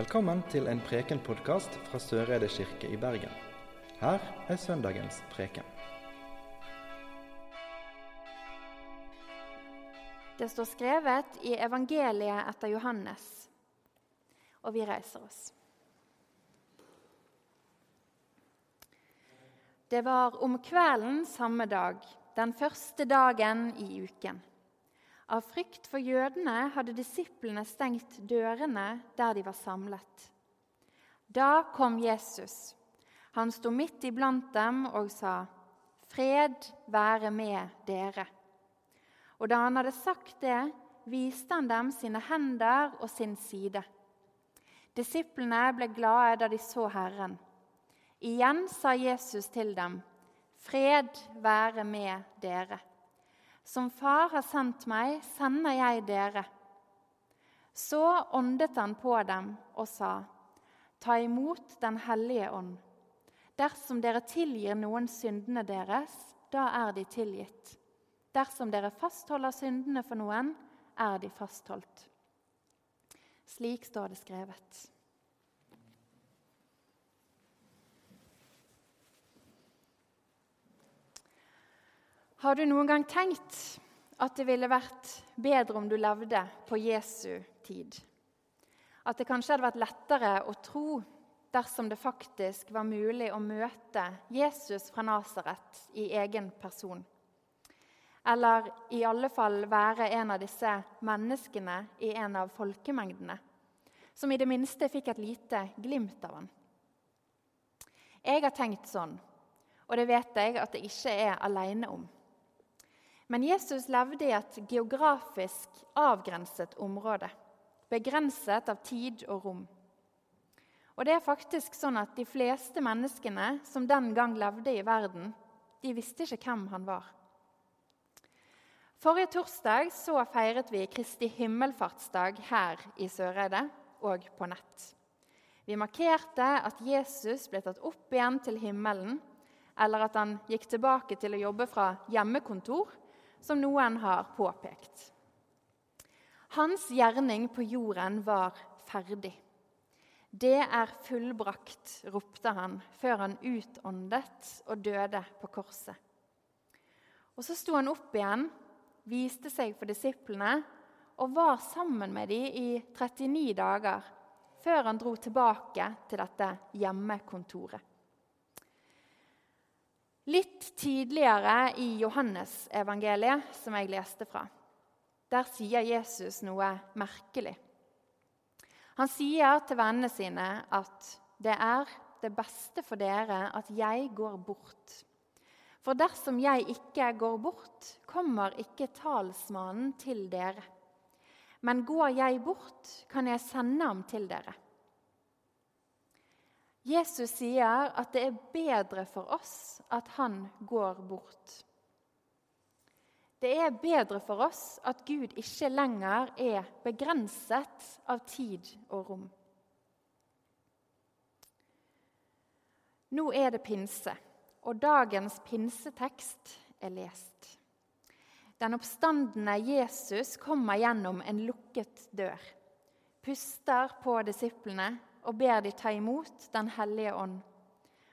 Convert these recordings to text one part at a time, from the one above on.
Velkommen til en Preken-podkast fra Søreide kirke i Bergen. Her er søndagens preken. Det står skrevet i evangeliet etter Johannes, og vi reiser oss. Det var om kvelden samme dag, den første dagen i uken. Av frykt for jødene hadde disiplene stengt dørene der de var samlet. Da kom Jesus. Han sto midt iblant dem og sa, 'Fred være med dere.' Og da han hadde sagt det, viste han dem sine hender og sin side. Disiplene ble glade da de så Herren. Igjen sa Jesus til dem, 'Fred være med dere.' Som Far har sendt meg, sender jeg dere. Så åndet han på dem og sa, Ta imot Den hellige ånd. Dersom dere tilgir noen syndene deres, da er de tilgitt. Dersom dere fastholder syndene for noen, er de fastholdt. Slik står det skrevet. Har du noen gang tenkt at det ville vært bedre om du levde på Jesu tid? At det kanskje hadde vært lettere å tro dersom det faktisk var mulig å møte Jesus fra Nasaret i egen person? Eller i alle fall være en av disse menneskene i en av folkemengdene, som i det minste fikk et lite glimt av han. Jeg har tenkt sånn, og det vet jeg at jeg ikke er alene om. Men Jesus levde i et geografisk avgrenset område, begrenset av tid og rom. Og det er faktisk sånn at De fleste menneskene som den gang levde i verden, de visste ikke hvem han var. Forrige torsdag så feiret vi Kristi himmelfartsdag her i Søreide og på nett. Vi markerte at Jesus ble tatt opp igjen til himmelen, eller at han gikk tilbake til å jobbe fra hjemmekontor som noen har påpekt. Hans gjerning på jorden var ferdig. Det er fullbrakt, ropte han før han utåndet og døde på korset. Og Så sto han opp igjen, viste seg for disiplene og var sammen med dem i 39 dager, før han dro tilbake til dette hjemmekontoret. Litt tidligere i Johannesevangeliet, som jeg leste fra, der sier Jesus noe merkelig. Han sier til vennene sine at det er det beste for dere at jeg går bort. For dersom jeg ikke går bort, kommer ikke talsmannen til dere. Men går jeg bort, kan jeg sende ham til dere. Jesus sier at det er bedre for oss at han går bort. Det er bedre for oss at Gud ikke lenger er begrenset av tid og rom. Nå er det pinse, og dagens pinsetekst er lest. Den oppstandende Jesus kommer gjennom en lukket dør, puster på disiplene og ber de ta imot Den hellige ånd,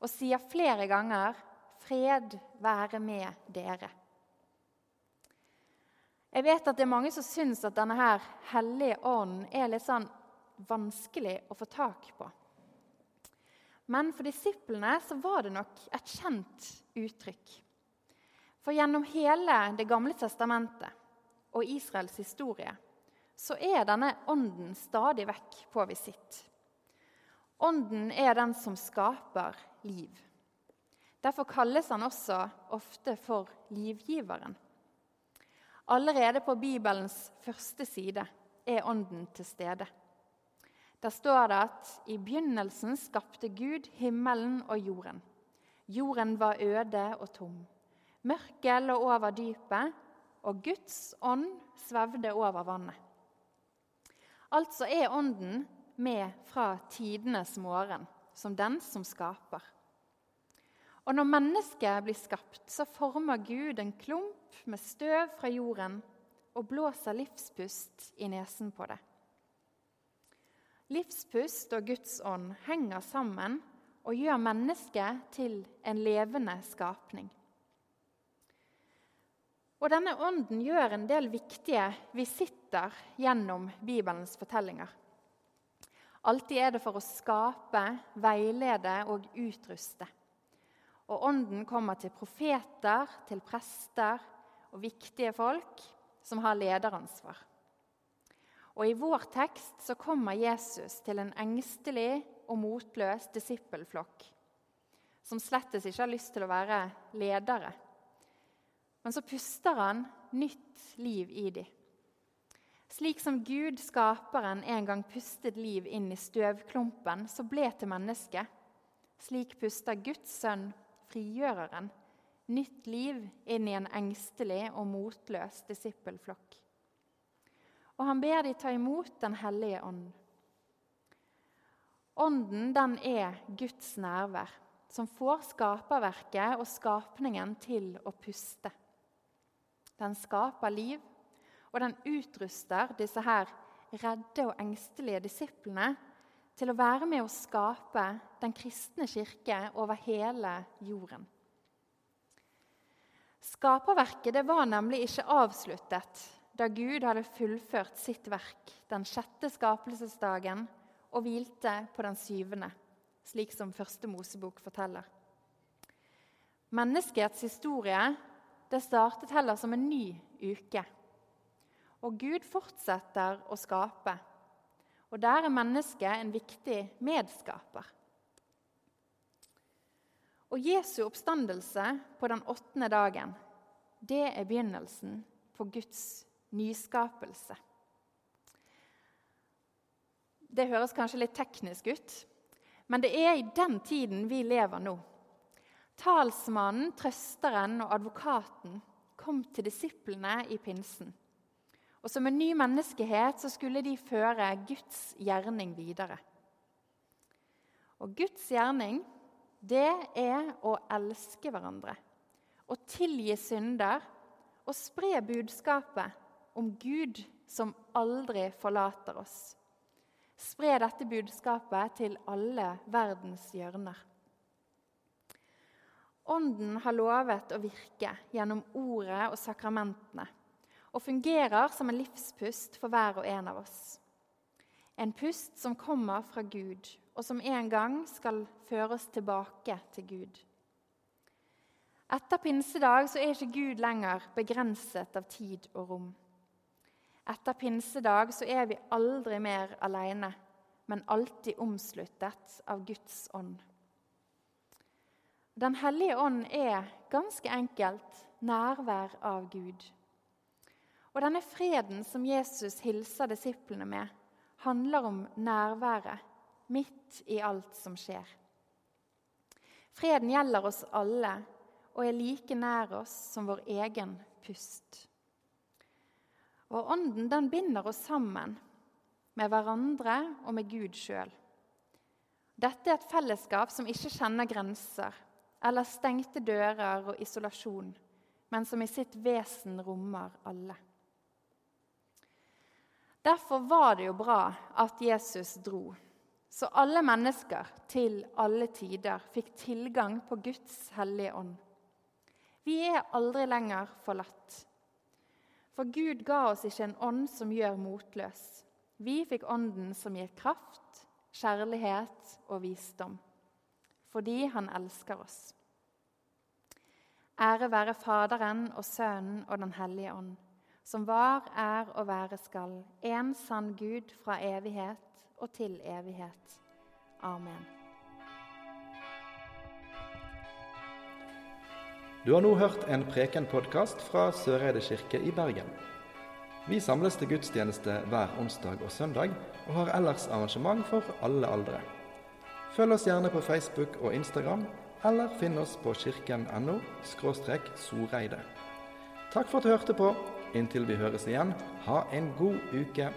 og sier flere ganger 'Fred være med dere'. Jeg vet at det er mange som syns at denne her hellige ånden er litt sånn vanskelig å få tak på. Men for disiplene så var det nok et kjent uttrykk. For gjennom hele Det gamle testamentet og Israels historie så er denne ånden stadig vekk på visitt. Ånden er den som skaper liv. Derfor kalles han også ofte for livgiveren. Allerede på Bibelens første side er Ånden til stede. Der står det at i begynnelsen skapte Gud himmelen og jorden. Jorden var øde og tom. Mørket lå over dypet, og Guds ånd svevde over vannet. Altså er Ånden med fra tidenes morgen, som den som skaper. Og når mennesket blir skapt, så former Gud en klump med støv fra jorden og blåser livspust i nesen på det. Livspust og Guds ånd henger sammen og gjør mennesket til en levende skapning. Og denne ånden gjør en del viktige visitter gjennom Bibelens fortellinger. Alltid er det for å skape, veilede og utruste. Og ånden kommer til profeter, til prester og viktige folk som har lederansvar. Og I vår tekst så kommer Jesus til en engstelig og motløs disippelflokk som slettes ikke har lyst til å være ledere. Men så puster han nytt liv i dem. Slik som Gud, skaperen, en gang pustet liv inn i støvklumpen, så ble til menneske. Slik puster Guds sønn, frigjøreren, nytt liv inn i en engstelig og motløs disippelflokk og han ber de ta imot Den hellige ånd. Ånden den er Guds nærvær, som får skaperverket og skapningen til å puste. Den skaper liv, og den utruster disse her redde og engstelige disiplene til å være med å skape den kristne kirke over hele jorden. Skaperverket var nemlig ikke avsluttet da Gud hadde fullført sitt verk den sjette skapelsesdagen og hvilte på den syvende, slik som Første Mosebok forteller. Menneskets historie startet heller som en ny uke. Og Gud fortsetter å skape. Og der er mennesket en viktig medskaper. Og Jesu oppstandelse på den åttende dagen, det er begynnelsen på Guds nyskapelse. Det høres kanskje litt teknisk ut, men det er i den tiden vi lever nå. Talsmannen, trøsteren og advokaten kom til disiplene i pinsen. Og Som en ny menneskehet så skulle de føre Guds gjerning videre. Og Guds gjerning, det er å elske hverandre. Å tilgi synder og spre budskapet om Gud som aldri forlater oss. Spre dette budskapet til alle verdens hjørner. Ånden har lovet å virke gjennom ordet og sakramentene og fungerer som en livspust for hver og en av oss. En pust som kommer fra Gud, og som en gang skal føre oss tilbake til Gud. Etter pinsedag så er ikke Gud lenger begrenset av tid og rom. Etter pinsedag så er vi aldri mer alene, men alltid omsluttet av Guds ånd. Den hellige ånd er ganske enkelt nærvær av Gud. Og denne freden som Jesus hilser disiplene med, handler om nærværet midt i alt som skjer. Freden gjelder oss alle og er like nær oss som vår egen pust. Og Ånden den binder oss sammen med hverandre og med Gud sjøl. Dette er et fellesskap som ikke kjenner grenser eller stengte dører og isolasjon, men som i sitt vesen rommer alle. Derfor var det jo bra at Jesus dro, så alle mennesker til alle tider fikk tilgang på Guds hellige ånd. Vi er aldri lenger forlatt. For Gud ga oss ikke en ånd som gjør motløs. Vi fikk ånden som gir kraft, kjærlighet og visdom, fordi han elsker oss. Ære være Faderen og Sønnen og Den hellige ånd, som var, er og være skal, en sann Gud fra evighet og til evighet. Amen. Du har nå hørt en Preken-podkast fra Søreide kirke i Bergen. Vi samles til gudstjeneste hver onsdag og søndag, og har ellers arrangement for alle aldre. Følg oss gjerne på Facebook og Instagram, eller finn oss på kirken.no soreide. Takk for at du hørte på. Inntil vi høres igjen, ha en god uke.